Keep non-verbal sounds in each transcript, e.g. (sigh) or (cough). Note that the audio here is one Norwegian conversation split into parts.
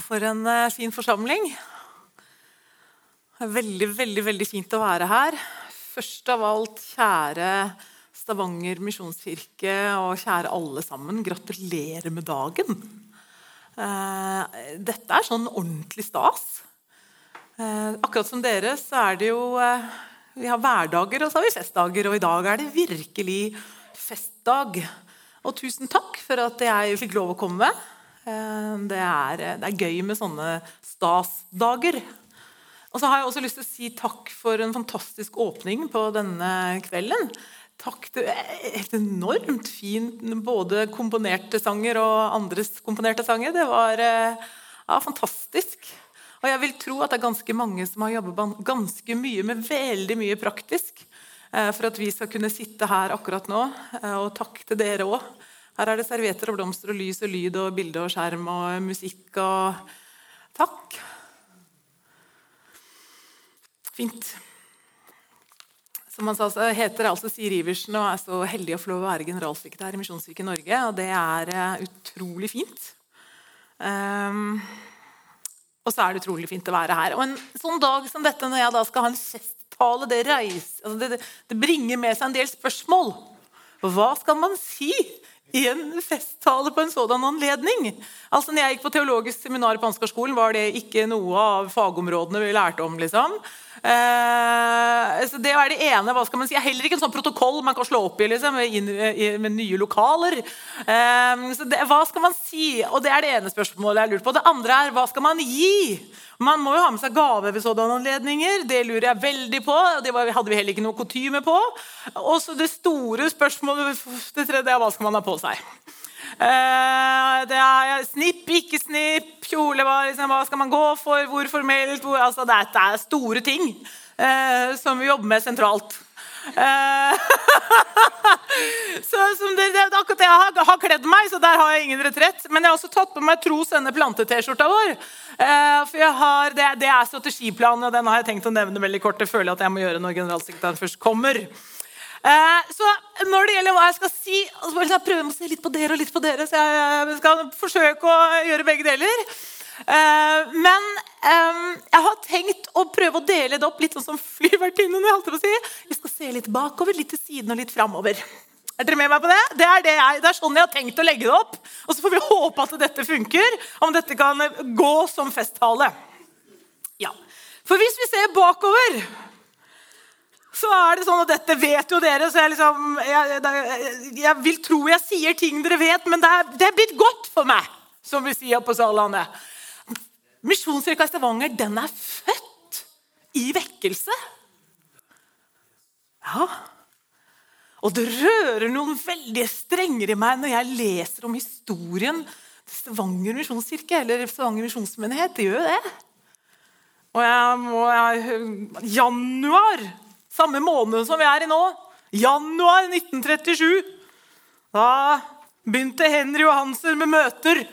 for en eh, fin forsamling. Det er veldig, veldig, veldig fint å være her. Først av alt, kjære Stavanger misjonskirke og kjære alle sammen. Gratulerer med dagen. Eh, dette er sånn ordentlig stas. Eh, akkurat som dere så er det jo Vi har hverdager og så har vi festdager, og i dag er det virkelig festdag. Og tusen takk for at jeg fikk lov å komme. Eh, det er, det er gøy med sånne stasdager. Og så har jeg også lyst til å si takk for en fantastisk åpning på denne kvelden. Takk til et enormt fint både komponerte sanger og andres komponerte sanger. Det var eh, ja, fantastisk. Og jeg vil tro at det er ganske mange som har jobbet ganske mye med veldig mye praktisk eh, for at vi skal kunne sitte her akkurat nå. Og takk til dere òg. Her er det servietter og blomster og lys og lyd og bilde og skjerm og musikk og Takk. Fint. Som han sa, så heter altså Siri Iversen og er så heldig å få lov å være generalsekretær i Misjonskirken Norge. Og det er uh, utrolig fint. Um, og så er det utrolig fint å være her. Og en sånn dag som dette, når jeg da skal ha en festtale, det, reiser, altså det, det bringer med seg en del spørsmål. Hva skal man si i en festtale på en sådan anledning. Altså, når jeg gikk på teologisk seminar på Ansgarskolen, var det ikke noe av fagområdene vi lærte om. liksom. Eh, så Det er det ene. hva skal man si, Heller ikke en sånn protokoll man kan slå opp i liksom, med, med nye lokaler. Eh, så det, Hva skal man si? Og Det er det ene spørsmålet jeg lurer på. Det andre er hva skal man gi? Man må jo ha med seg gave ved sånne anledninger. Det lurer jeg veldig på. Det hadde vi heller ikke noe kutyme på. Og så det store spørsmålet det tredje er hva skal man ha på seg. Uh, det er Snipp, ikke snipp, kjole hva, liksom, hva skal man gå for, hvor formelt hvor, altså, Dette er store ting uh, som vi jobber med sentralt. Uh, (laughs) så det, det, akkurat det jeg har, har kledd meg, så der har jeg ingen retrett. Men jeg har også tatt på meg Tros denne plante-T-skjorta vår. For har, det, det er strategiplanen, og den har jeg tenkt å nevne veldig kort. Det føler jeg at jeg må gjøre når generalsekretæren først kommer. Uh, så når det gjelder hva jeg skal si så må jeg prøve å se litt på dere og litt på dere. Så jeg skal forsøke å gjøre begge deler. Uh, men jeg har tenkt å prøve å dele det opp litt sånn som flyvertinnene. Si. Vi skal se litt bakover, litt til siden og litt framover. Er dere med meg på det? Det er, det, jeg, det er, sånn jeg har tenkt å legge det opp. Og så får vi håpe at dette funker, om dette kan gå som festtale. Ja. For hvis vi ser bakover, så er det sånn at dette vet jo dere. Så jeg, liksom, jeg, jeg vil tro jeg sier ting dere vet, men det er, det er blitt godt for meg, som vi sier på Sørlandet. Misjonskirka i Stavanger den er født i vekkelse. Ja. Og det rører noen veldig strenger i meg når jeg leser om historien til Stavanger misjonskirke eller Stavanger misjonsmenighet. Det gjør jo det. Og jeg må jeg, Januar, samme måned som vi er i nå, januar 1937, da begynte Henry Johansen med møter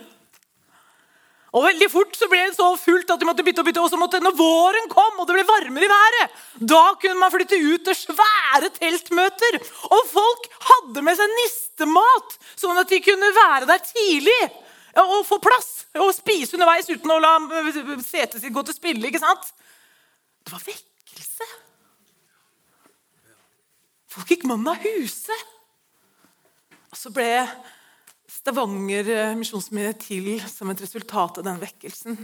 og veldig fort så ble det så fullt at de måtte bytte og bytte. Og så måtte, når våren kom og det ble varmere i været, da kunne man flytte ut til svære teltmøter. Og folk hadde med seg nistemat, sånn at de kunne være der tidlig og få plass. Og spise underveis uten å la setet sitt gå til spille. ikke sant? Det var vekkelse. Folk gikk mannen av huse. Og så ble Stavanger eh, til som et resultat av den vekkelsen.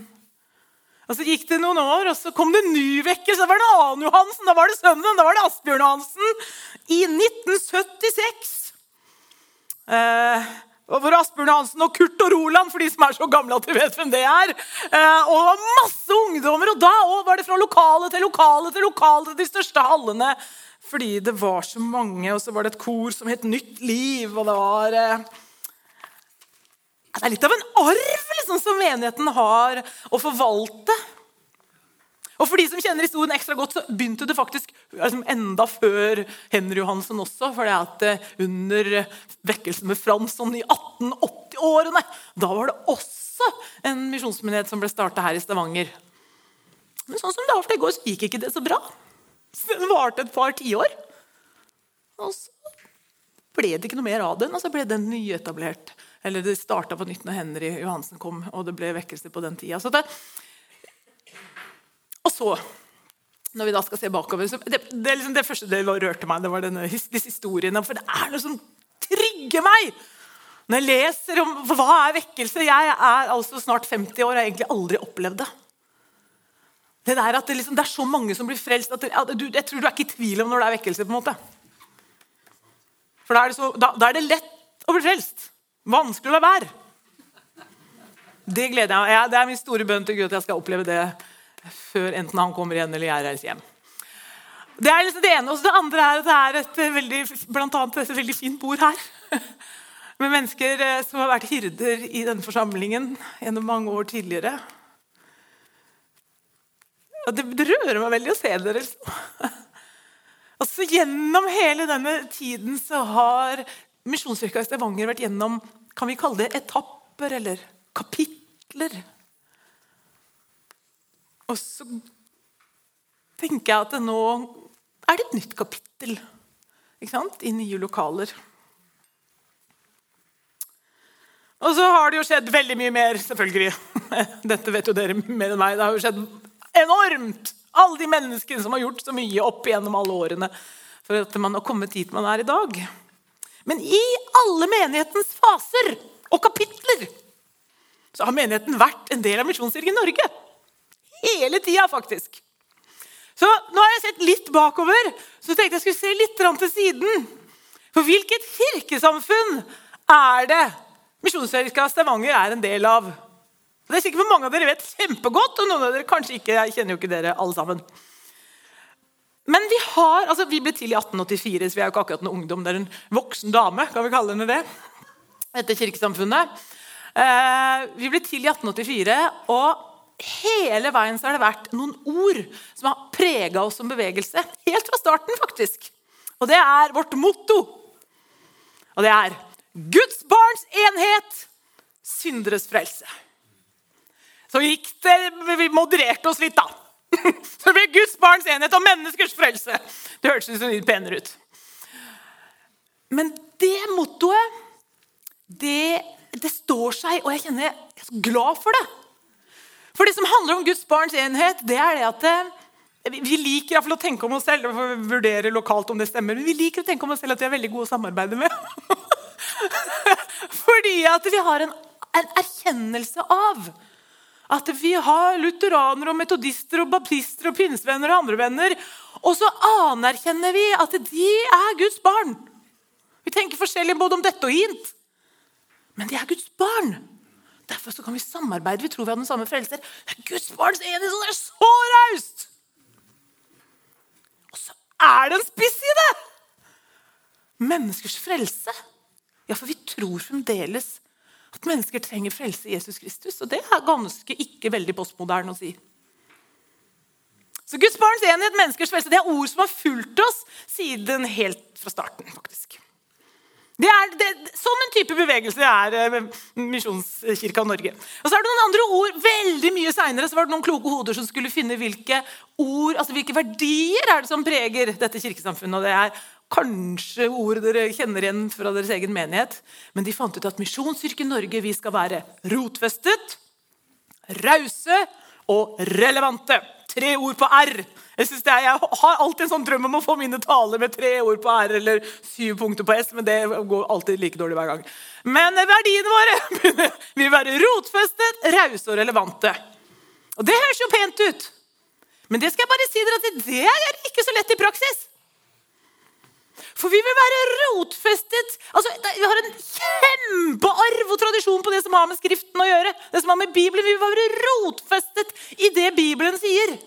Og Så gikk det noen år, og så kom det en ny vekkelse. Da var det annen Johansen, da var det sønnen, da var det Asbjørn Hansen. I 1976. Eh, hvor Asbjørn Hansen og Kurt og Roland, for de som er så gamle at de vet hvem det er. Eh, og masse ungdommer. Og da var det fra lokale til lokale til lokale til de største hallene. Fordi det var så mange, og så var det et kor som het Nytt Liv. og det var... Eh, det er litt av en arv liksom, som menigheten har å forvalte. Og For de som kjenner historien ekstra godt, så begynte det faktisk liksom, enda før Henry Johansen også. For at eh, under vekkelsen med Fransson i 1880-årene, da var det også en misjonsmenighet som ble starta her i Stavanger. Men sånn som det ofte går, så gikk ikke det så bra. (laughs) Den varte et par tiår. Og så ble det ikke noe mer av den, og så ble den nyetablert Eller det starta på nytt når Henry Johansen kom, og det ble vekkelse på den tida. Så det, og så, når vi da skal se bakover så det, det, liksom det, første det rørte meg, det var denne, disse historiene. For det er noe som trigger meg! Når jeg leser om hva er vekkelse Jeg er altså snart 50 år og har egentlig aldri opplevd det. Det, der at det, liksom, det er så mange som blir frelst at, det, at du, Jeg tror du er ikke i tvil om når det er vekkelse. på en måte. For da er, så, da, da er det lett å bli frelst. Vanskelig å la være. Det gleder jeg meg. Det er min store bønn til Gud at jeg skal oppleve det før enten han kommer igjen eller jeg reiser hjem. Det er liksom det ene. Og det andre er at det er et veldig, blant annet et veldig fint bord her. Med mennesker eh, som har vært hyrder i denne forsamlingen gjennom mange år tidligere. Det, det rører meg veldig å se dere. Liksom. (laughs) Altså, gjennom hele denne tiden så har Misjonskirka i Stavanger vært gjennom kan vi kalle det etapper eller kapitler. Og så tenker jeg at det nå er det et nytt kapittel ikke sant? i nye lokaler. Og så har det jo skjedd veldig mye mer, selvfølgelig. (laughs) Dette vet jo dere mer enn meg. Det har jo skjedd enormt! Alle de menneskene som har gjort så mye opp igjennom alle årene for at man har kommet dit man er i dag. Men i alle menighetens faser og kapitler så har menigheten vært en del av Misjonskirken Norge. Hele tida, faktisk. Så nå har jeg sett litt bakover, så tenkte jeg skulle se litt til siden. For hvilket kirkesamfunn er det Misjonskirka Stavanger er en del av? Det er sikkert mange av dere vet kjempegodt, og noen av dere kanskje ikke. Jeg kjenner jo ikke dere alle sammen. Men vi har, altså vi ble til i 1884, så vi er jo ikke akkurat noen ungdom. Det er en voksen dame, kan vi kalle henne det, etter kirkesamfunnet. Eh, vi ble til i 1884, og hele veien så har det vært noen ord som har prega oss som bevegelse. Helt fra starten, faktisk. Og det er vårt motto. Og det er Guds barns enhet, synderes frelse. Så gikk det Vi modererte oss litt, da. (laughs) Så det ble Guds barns enhet og menneskers frelse. Det hørtes litt penere ut. Men det mottoet, det, det, står seg, og jeg kjenner jeg er så glad for det. For det som handler om Guds barns enhet, det er det at eh, vi liker å tenke om oss selv, og vurdere lokalt om det stemmer, men vi liker å tenke om oss selv at vi er veldig gode å samarbeide med. (laughs) Fordi at vi har en, en erkjennelse av at vi har lutheranere og metodister og baptister og pinsevenner og andre venner. Og så anerkjenner vi at de er Guds barn. Vi tenker forskjellig både om dette og hint. Men de er Guds barn. Derfor kan vi samarbeide. Vi tror vi har den samme frelser. Er Guds barns enighet, er så raust! Og så er det en spiss i det! Menneskers frelse. Ja, for vi tror fremdeles at mennesker trenger frelse i Jesus Kristus. Og det er ganske ikke veldig postmoderne å si. Så Guds barns enhet, menneskers frelse, det er ord som har fulgt oss siden helt fra starten. faktisk. Det er, det, sånn en type bevegelse er eh, Misjonskirka Norge. Og så er det noen andre ord. Veldig mye seinere var det noen kloke hoder som skulle finne hvilke ord, altså hvilke verdier er det som preger dette kirkesamfunnet. Og det er kanskje ord dere kjenner igjen fra deres egen menighet. Men de fant ut at Misjonsyrket Norge vi skal være rotfestet, rause og relevante. Tre ord på R. Jeg, er, jeg, har alltid en sånn drøm om å få mine taler med tre ord på R eller syv punkter på S, men det går alltid like dårlig hver gang. Men verdiene våre vil være rotfestet, rause og relevante. Og det høres jo pent ut. Men det skal jeg bare si dere at det er ikke så lett i praksis. For vi vil være rotfestet. Altså, vi har en kjempearv og tradisjon på det som har med Skriften å gjøre. Det som har med Bibelen. Vi vil være rotfestet i det Bibelen sier.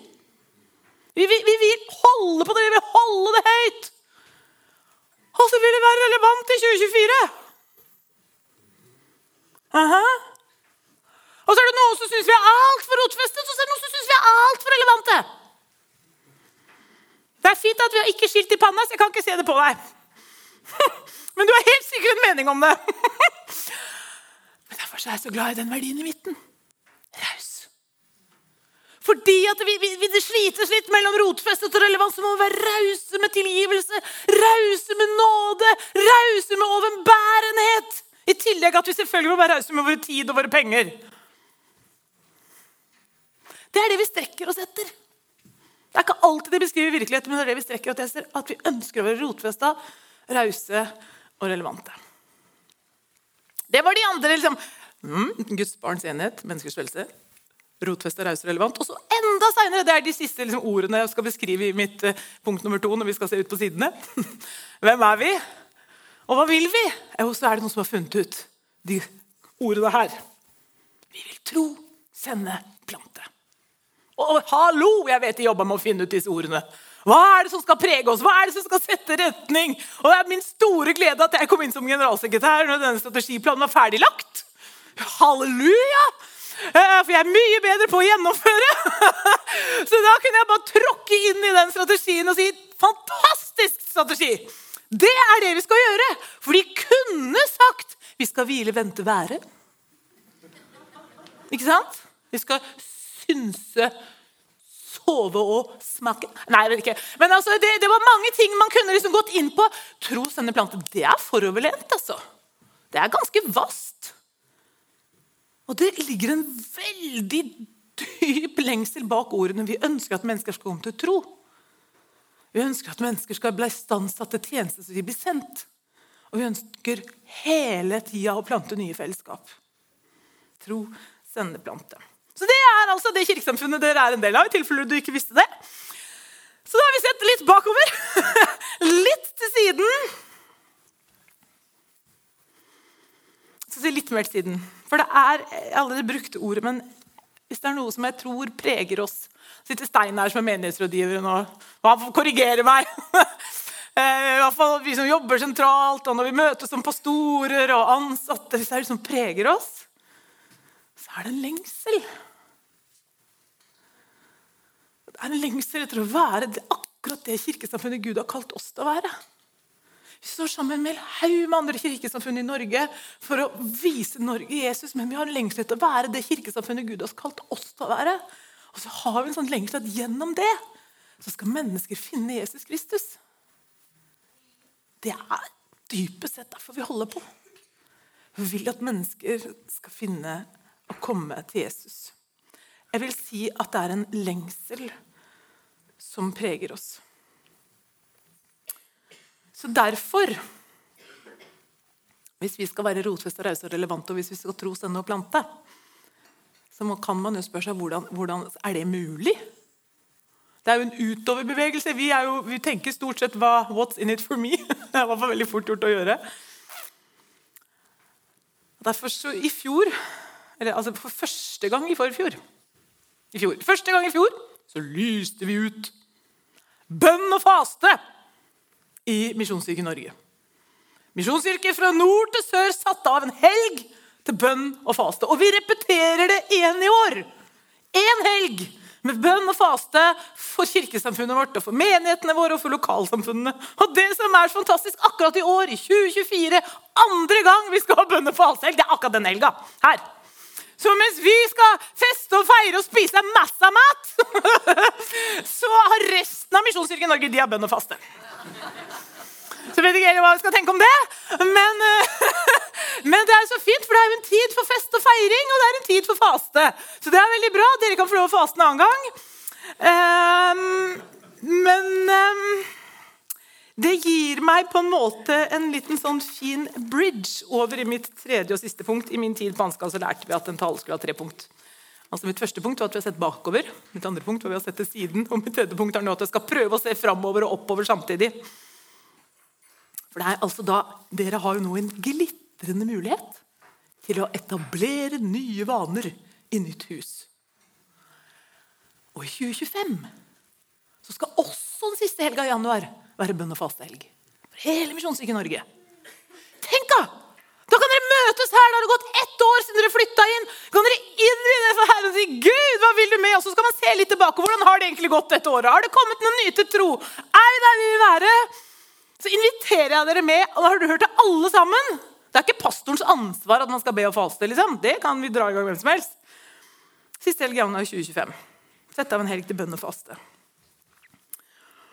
Vi vil, vi vil holde på det, vi vil holde det høyt. Og så vil det være relevant i 2024. Aha. Og så er det noen som syns vi er altfor rotfestet, og så er det noen som syns vi er altfor relevante. Det er fint at vi har ikke skilt i panna, så jeg kan ikke se det på deg. (laughs) Men du har helt sikkert en mening om det. (laughs) Men Derfor er jeg så glad i den verdien i midten. Raus. Fordi at vi, vi, det slites litt mellom rotfestet og relevans. Så må vi være rause med tilgivelse, rause med nåde, rause med overbærenhet. I tillegg at vi selvfølgelig må være rause med våre tid og våre penger. Det er det vi strekker oss etter. Det er ikke alltid det beskriver virkeligheten, men det er det vi strekker og tester, At vi ønsker å være rotfesta, rause og relevante. Det var de andre. liksom, mm, Guds barns enhet, menneskers frelse. Rotfesta, raus og relevant. Og så enda seinere, det er de siste liksom, ordene jeg skal beskrive i mitt uh, punkt nummer to. når vi skal se ut på sidene. (laughs) Hvem er vi? Og hva vil vi? Jo, så er det noen som har funnet ut de ordene her. Vi vil tro, sende, plante. Og hallo, jeg vet de jobber med å finne ut disse ordene. Hva er det som skal prege oss? Hva er det som skal sette retning? Og Det er min store glede at jeg kom inn som generalsekretær når denne strategiplanen var ferdiglagt. Halleluja! Eh, for jeg er mye bedre på å gjennomføre. (laughs) Så da kunne jeg bare tråkke inn i den strategien og si fantastisk strategi! Det er det vi skal gjøre. For de kunne sagt vi skal hvile, vente, være. Ikke sant? Vi skal synse, sove og smake Nei, jeg vet ikke. Men altså, det, det, var mange ting man kunne liksom gått inn på. Tro sende plante. Det er foroverlent, altså. Det er ganske vast. Og det ligger en veldig dyp lengsel bak ordene. Vi ønsker at mennesker skal komme til tro. Vi ønsker at mennesker skal bli istandsatt til tjeneste så de blir sendt. Og vi ønsker hele tida å plante nye fellesskap. Tro, sende, plante. Så Det er altså det kirkesamfunnet dere er en del av. i tilfelle du ikke visste det. Så da har vi sett litt bakover. (laughs) litt til siden. Så si litt mer til siden. For det er allerede brukte ordet, men hvis det er noe som jeg tror preger oss sitter Stein her som er menighetsrådgiver og han korrigerer meg. (laughs) Eh, I hvert fall Vi som jobber sentralt, og når vi møtes som pastorer og ansatte, hvis det er det som preger oss, så er det en lengsel. Det er en lengsel etter å være det, akkurat det kirkesamfunnet Gud har kalt oss til å være. Vi står sammen med en haug med andre kirkesamfunn i Norge for å vise Norge Jesus, men vi har en lengsel etter å være det kirkesamfunnet Gud har kalt oss til å være. Og så har vi en sånn lengsel at gjennom det så skal mennesker finne Jesus Kristus. Det er dypest sett derfor vi holder på. Vi vil at mennesker skal finne og komme til Jesus. Jeg vil si at det er en lengsel som preger oss. Så derfor Hvis vi skal være rotfesta, rause og relevante, og hvis vi skal tro, sende og plante, så kan man jo spørre seg hvordan, hvordan er det mulig? Det er jo en utoverbevegelse. Vi, jo, vi tenker stort sett hva, 'what's in it for me'? (laughs) Det er i hvert fall veldig fort gjort å gjøre. Derfor så i fjor, eller altså for første gang i forfjor i fjor, Første gang i fjor så lyste vi ut bønn og faste i Misjonskirken Norge. Misjonskirken fra nord til sør satte av en helg til bønn og faste. Og vi repeterer det igjen i år. Én helg med bønn og faste for kirkesamfunnet vårt, og for menighetene våre og for lokalsamfunnene. Og det som er fantastisk akkurat i år, i 2024, andre gang vi skal ha bønn og fastehelg, det er akkurat den helga. Her. Så mens vi skal feste og feire og spise masse mat, (laughs) så har resten av Misjonskirken Norge de har bønn og faste. Så vet ikke heller hva vi skal tenke om det. Men, (laughs) men, det er så fint, for det er jo en tid for fest og feiring, og det er en tid for faste. Så det er veldig bra. Dere kan få lov å faste en annen gang. Um, men um, det gir meg på en måte en liten sånn fin bridge over i mitt tredje og siste punkt. I min tid på Ansgar så lærte vi at en tale skulle ha tre punkt. Altså Mitt første punkt var at vi har sett bakover. Mitt andre punkt var at vi har sett til siden. Og mitt tredje punkt er nå at jeg skal prøve å se framover og oppover samtidig. For det er altså da, Dere har jo nå en glitrende mulighet til å etablere nye vaner i nytt hus. Og i 2025 så skal også den siste helga i januar være bønn- og fastehelg. For hele Misjonskirken Norge. Tenk, da! Da kan dere møtes her. Da har det gått ett år siden dere flytta inn. Kan dere inn i det Herren og si 'Gud, hva vil du med?' Og så skal man se litt tilbake. Hvordan har det egentlig gått dette året? Har det kommet noen nye til tro? Er vi der vi vil være? så inviterer jeg dere med. og da har du hørt det alle sammen. Det er ikke pastorens ansvar at man skal be og faste. liksom. Det kan vi dra i gang hvem som helst. Siste helg i januar 2025. Sett av en helg til bønn og faste.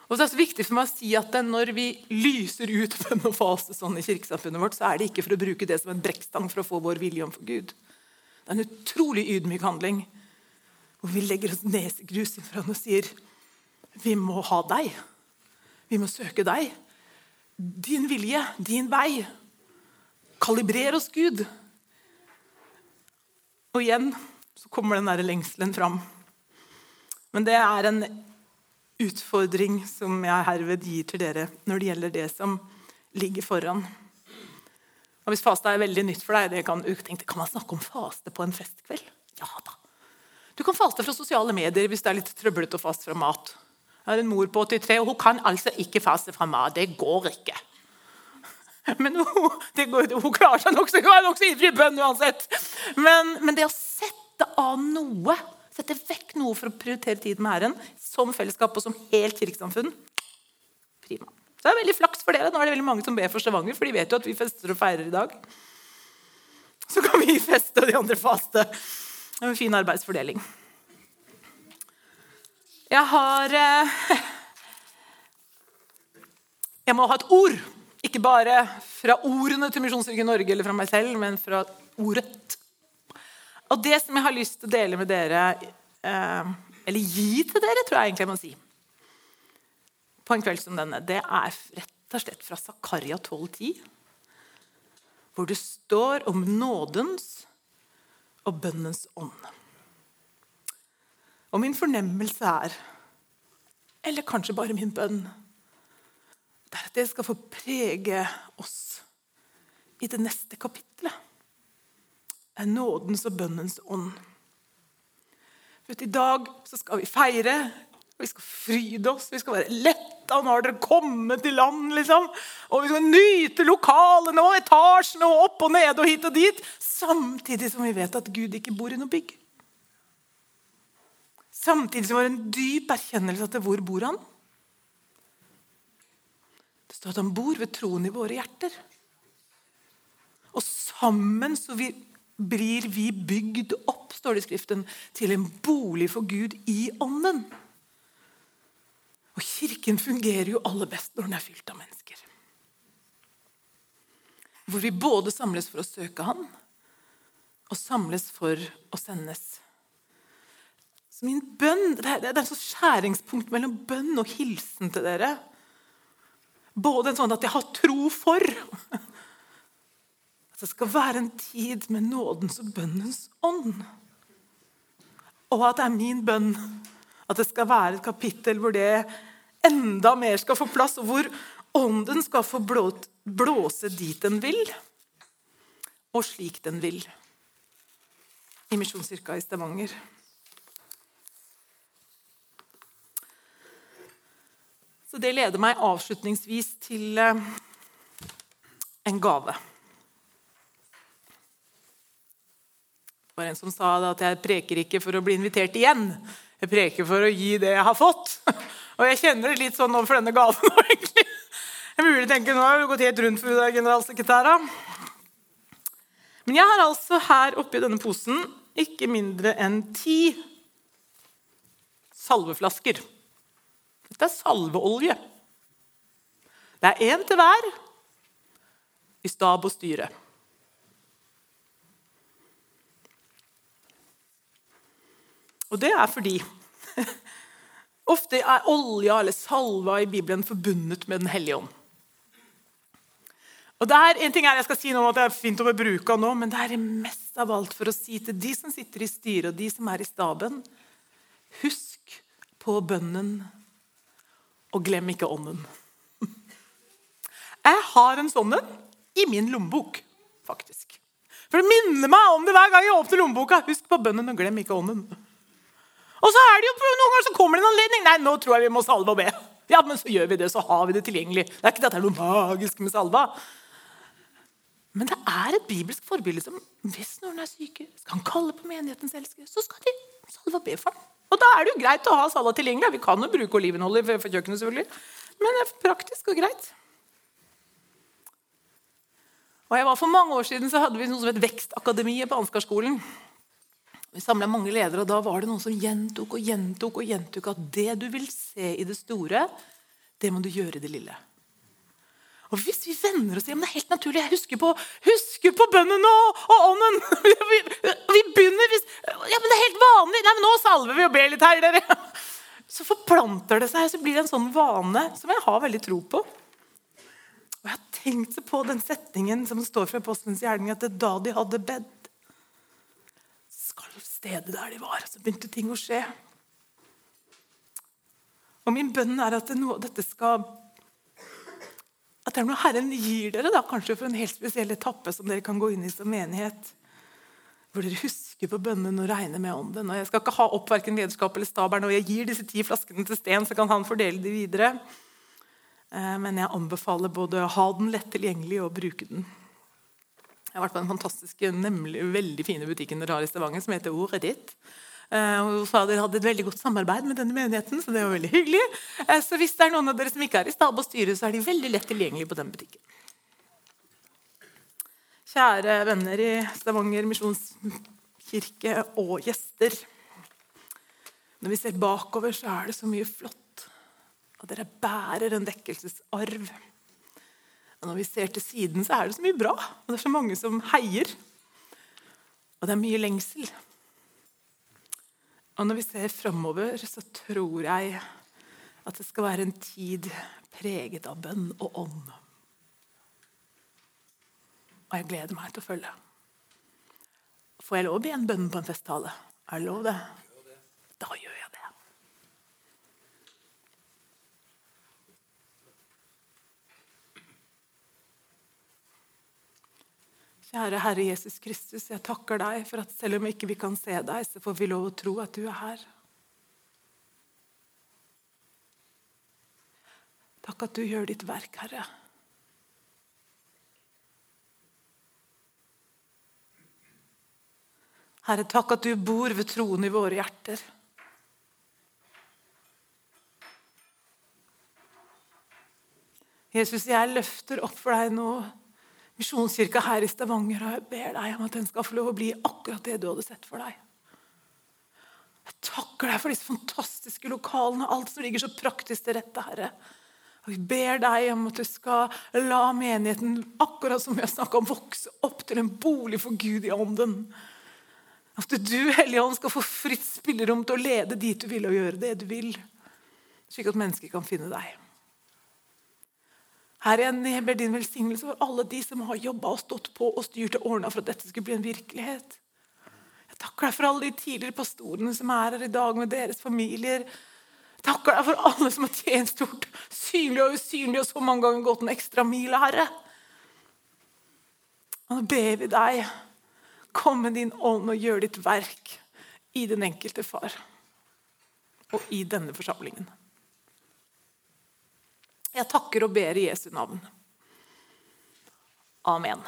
Og så er det viktig for meg å si at Når vi lyser ut bønn og faste sånn i kirkesamfunnet vårt, så er det ikke for å bruke det som en brekkstang for å få vår vilje om for Gud. Det er en utrolig ydmyk handling hvor vi legger oss nesegrus inn foran og sier vi må ha deg. Vi må søke deg. Din vilje, din vei. Kalibrer oss, Gud. Og igjen så kommer den der lengselen fram. Men det er en utfordring som jeg herved gir til dere når det gjelder det som ligger foran. Og Hvis faste er veldig nytt for deg, det kan, tenkte, kan man snakke om faste på en festkveld? Ja da. Du kan faste fra sosiale medier hvis det er litt trøblete å faste fra mat. Jeg har en mor på 83, og hun kan altså ikke faste fra mat. Det går ikke. (laughs) Men hun, går, hun klarer seg nokså nok ivrig i bønn uansett. Men, men det å sette av noe Sette vekk noe for å prioritere tid med Herren som fellesskap og som helt kirkesamfunn. Prima. Så det er veldig flaks for dere. Nå er det veldig mange som ber for Stavanger, for de vet jo at vi fester og feirer i dag. Så kan vi feste og de andre faste. Det er en fin arbeidsfordeling. Jeg har eh, Jeg må ha et ord. Ikke bare fra ordene til Misjonskirken Norge eller fra meg selv, men fra ordet. Og det som jeg har lyst til å dele med dere, eh, eller gi til dere, tror jeg egentlig jeg må si, på en kveld som denne, det er rett og slett fra Zakaria 12,10, hvor det står om nådens og bønnens ånd. Og min fornemmelse er, eller kanskje bare min bønn, det er at det skal få prege oss i det neste kapitlet er nådens og bønnens ånd. For I dag så skal vi feire, og vi skal fryde oss, vi skal være letta. Nå har dere kommet til land, liksom. Og vi skal nyte lokalene og etasjene og opp og ned og hit og dit. Samtidig som vi vet at Gud ikke bor i noe bygg. Samtidig som vi har en dyp erkjennelse til hvor bor han. Det står at han bor ved troen i våre hjerter. Og sammen så vi blir vi bygd opp står det i Skriften, til en bolig for Gud i ånden. Og Kirken fungerer jo aller best når den er fylt av mennesker. Hvor vi både samles for å søke Han, og samles for å sendes. Så min bønn, Det er, det er et sånt skjæringspunkt mellom bønn og hilsen til dere. Både en sånn at jeg har tro for, at det skal være en tid med nådens og bønnens ånd. Og at det er min bønn at det skal være et kapittel hvor det enda mer skal få plass, og hvor ånden skal få blåse dit den vil, og slik den vil. I Misjonskirka i Stavanger. Så det leder meg avslutningsvis til eh, en gave. Det var en som sa at jeg preker ikke for å bli invitert igjen. Jeg preker for å gi det jeg har fått. (laughs) Og jeg kjenner det litt sånn overfor denne gaven nå, (laughs) egentlig. Jeg mulig tenker, Nå har vi gått helt rundt for generalsekretæra. Men jeg har altså her oppi denne posen ikke mindre enn ti salveflasker. Dette er salveolje. Det er én til hver i stab og styre. Og det er fordi (laughs) ofte er olja eller salva i Bibelen forbundet med Den hellige ånd. Og det er en ting Jeg skal si noe om at det er fint å bruke nå, men det er mest av alt for å si til de som sitter i styret, og de som er i staben Husk på bønnen, og glem ikke ånden. (laughs) Jeg har en sånn en i min lommebok, faktisk. For det minner meg om det hver gang jeg åpner lommeboka. Husk på bønnen, og glem ikke ånden. Og så er det jo noen ganger så kommer det en anledning. Nei, nå tror jeg vi må salve og be. (laughs) Ja, men så gjør vi det, så har vi det tilgjengelig. Det er ikke det at det er noe magisk med salva. Men det er et bibelsk forbilde som hvis noen er syke, skal han kalle på menighetens elskere, så skal de salve og be for ham. Og da er det jo greit å ha salva tilgjengelig. Vi kan jo bruke olivenolje for kjøkkenet, selvfølgelig. Men det er praktisk og greit. Og jeg var For mange år siden så hadde vi noe som het Vekstakademiet på Ansgarskolen. Vi samla mange ledere, og da var det noen som gjentok og gjentok og gjentok at det du vil se i det store, Det må du gjøre i det lille. Og hvis vi venner oss hjem, det er helt naturlig. Jeg husker på, husker på bønnen og, og ånden. (laughs) Vi, vi, begynner hvis, Ja, men det er helt vanlig. Nei, men nå salver vi og ber litt her, dere. (laughs) Så forplanter det seg, så blir det en sånn vane som jeg har veldig tro på. Og jeg har tenkt på den setningen som står fra Postens gjerning, at da de hadde bedt, stedet der de var. Så begynte ting å skje. Og min bønn er at noe av dette skal at det er noe Herren gir dere, da, kanskje for en helt spesiell etappe som dere kan gå inn i som menighet. Hvor dere husker på bønnen og regner med ånden. Og Jeg skal ikke ha opp verken lederskap eller stabelen, og jeg gir disse ti flaskene til Sten, så kan han fordele de videre. Eh, men jeg anbefaler både å ha den lett tilgjengelig og bruke den. Jeg har vært på den fantastiske, nemlig veldig fine butikken dere har i Stavanger, som heter Ordet ditt. Eh, Fader hadde et veldig godt samarbeid med denne menigheten, så det var veldig hyggelig. Eh, så hvis det er noen av dere som ikke er i stab og styre, så er de veldig lett tilgjengelige på den butikken. Kjære venner i Stavanger misjonskirke og gjester. Når vi ser bakover, så er det så mye flott. Og dere bærer en vekkelsesarv. Og når vi ser til siden, så er det så mye bra. Og det er så mange som heier. Og det er mye lengsel. Og når vi ser framover, så tror jeg at det skal være en tid preget av bønn og ånd. Og jeg gleder meg til å følge. Får jeg lov å be en bønn på en festtale? Er det lov, det? Da gjør jeg det. Kjære Herre Jesus Kristus, jeg takker deg for at selv om ikke vi kan se deg, så får vi lov å tro at du er her. Takk at du gjør ditt verk, Herre. Herre, takk at du bor ved troen i våre hjerter. Jesus, jeg løfter opp for deg nå Misjonskirka her i Stavanger, og jeg ber deg om at den skal få lov å bli akkurat det du hadde sett for deg. Jeg takker deg for disse fantastiske lokalene, alt som ligger så praktisk til rette, Herre. Og Vi ber deg om at du skal la menigheten akkurat som vi har snakket om, vokse opp til en bolig for Gud i ånden. At du, Hellige Ånd, skal få fritt spillerom til å lede dit du vil og gjøre det du vil, slik at mennesker kan finne deg. Herre, jeg ber din velsignelse for alle de som har jobba og stått på og styrt og ordna for at dette skulle bli en virkelighet. Jeg takker deg for alle de tidligere pastorene som er her i dag med deres familier. Jeg takker deg for alle som har tjenestgjort synlig og usynlig og så mange ganger gått en ekstra mil, Herre. Og nå ber vi deg, kom med din ånd og gjør ditt verk i den enkelte far og i denne forsamlingen. Jeg takker og ber i Jesu navn. Amen.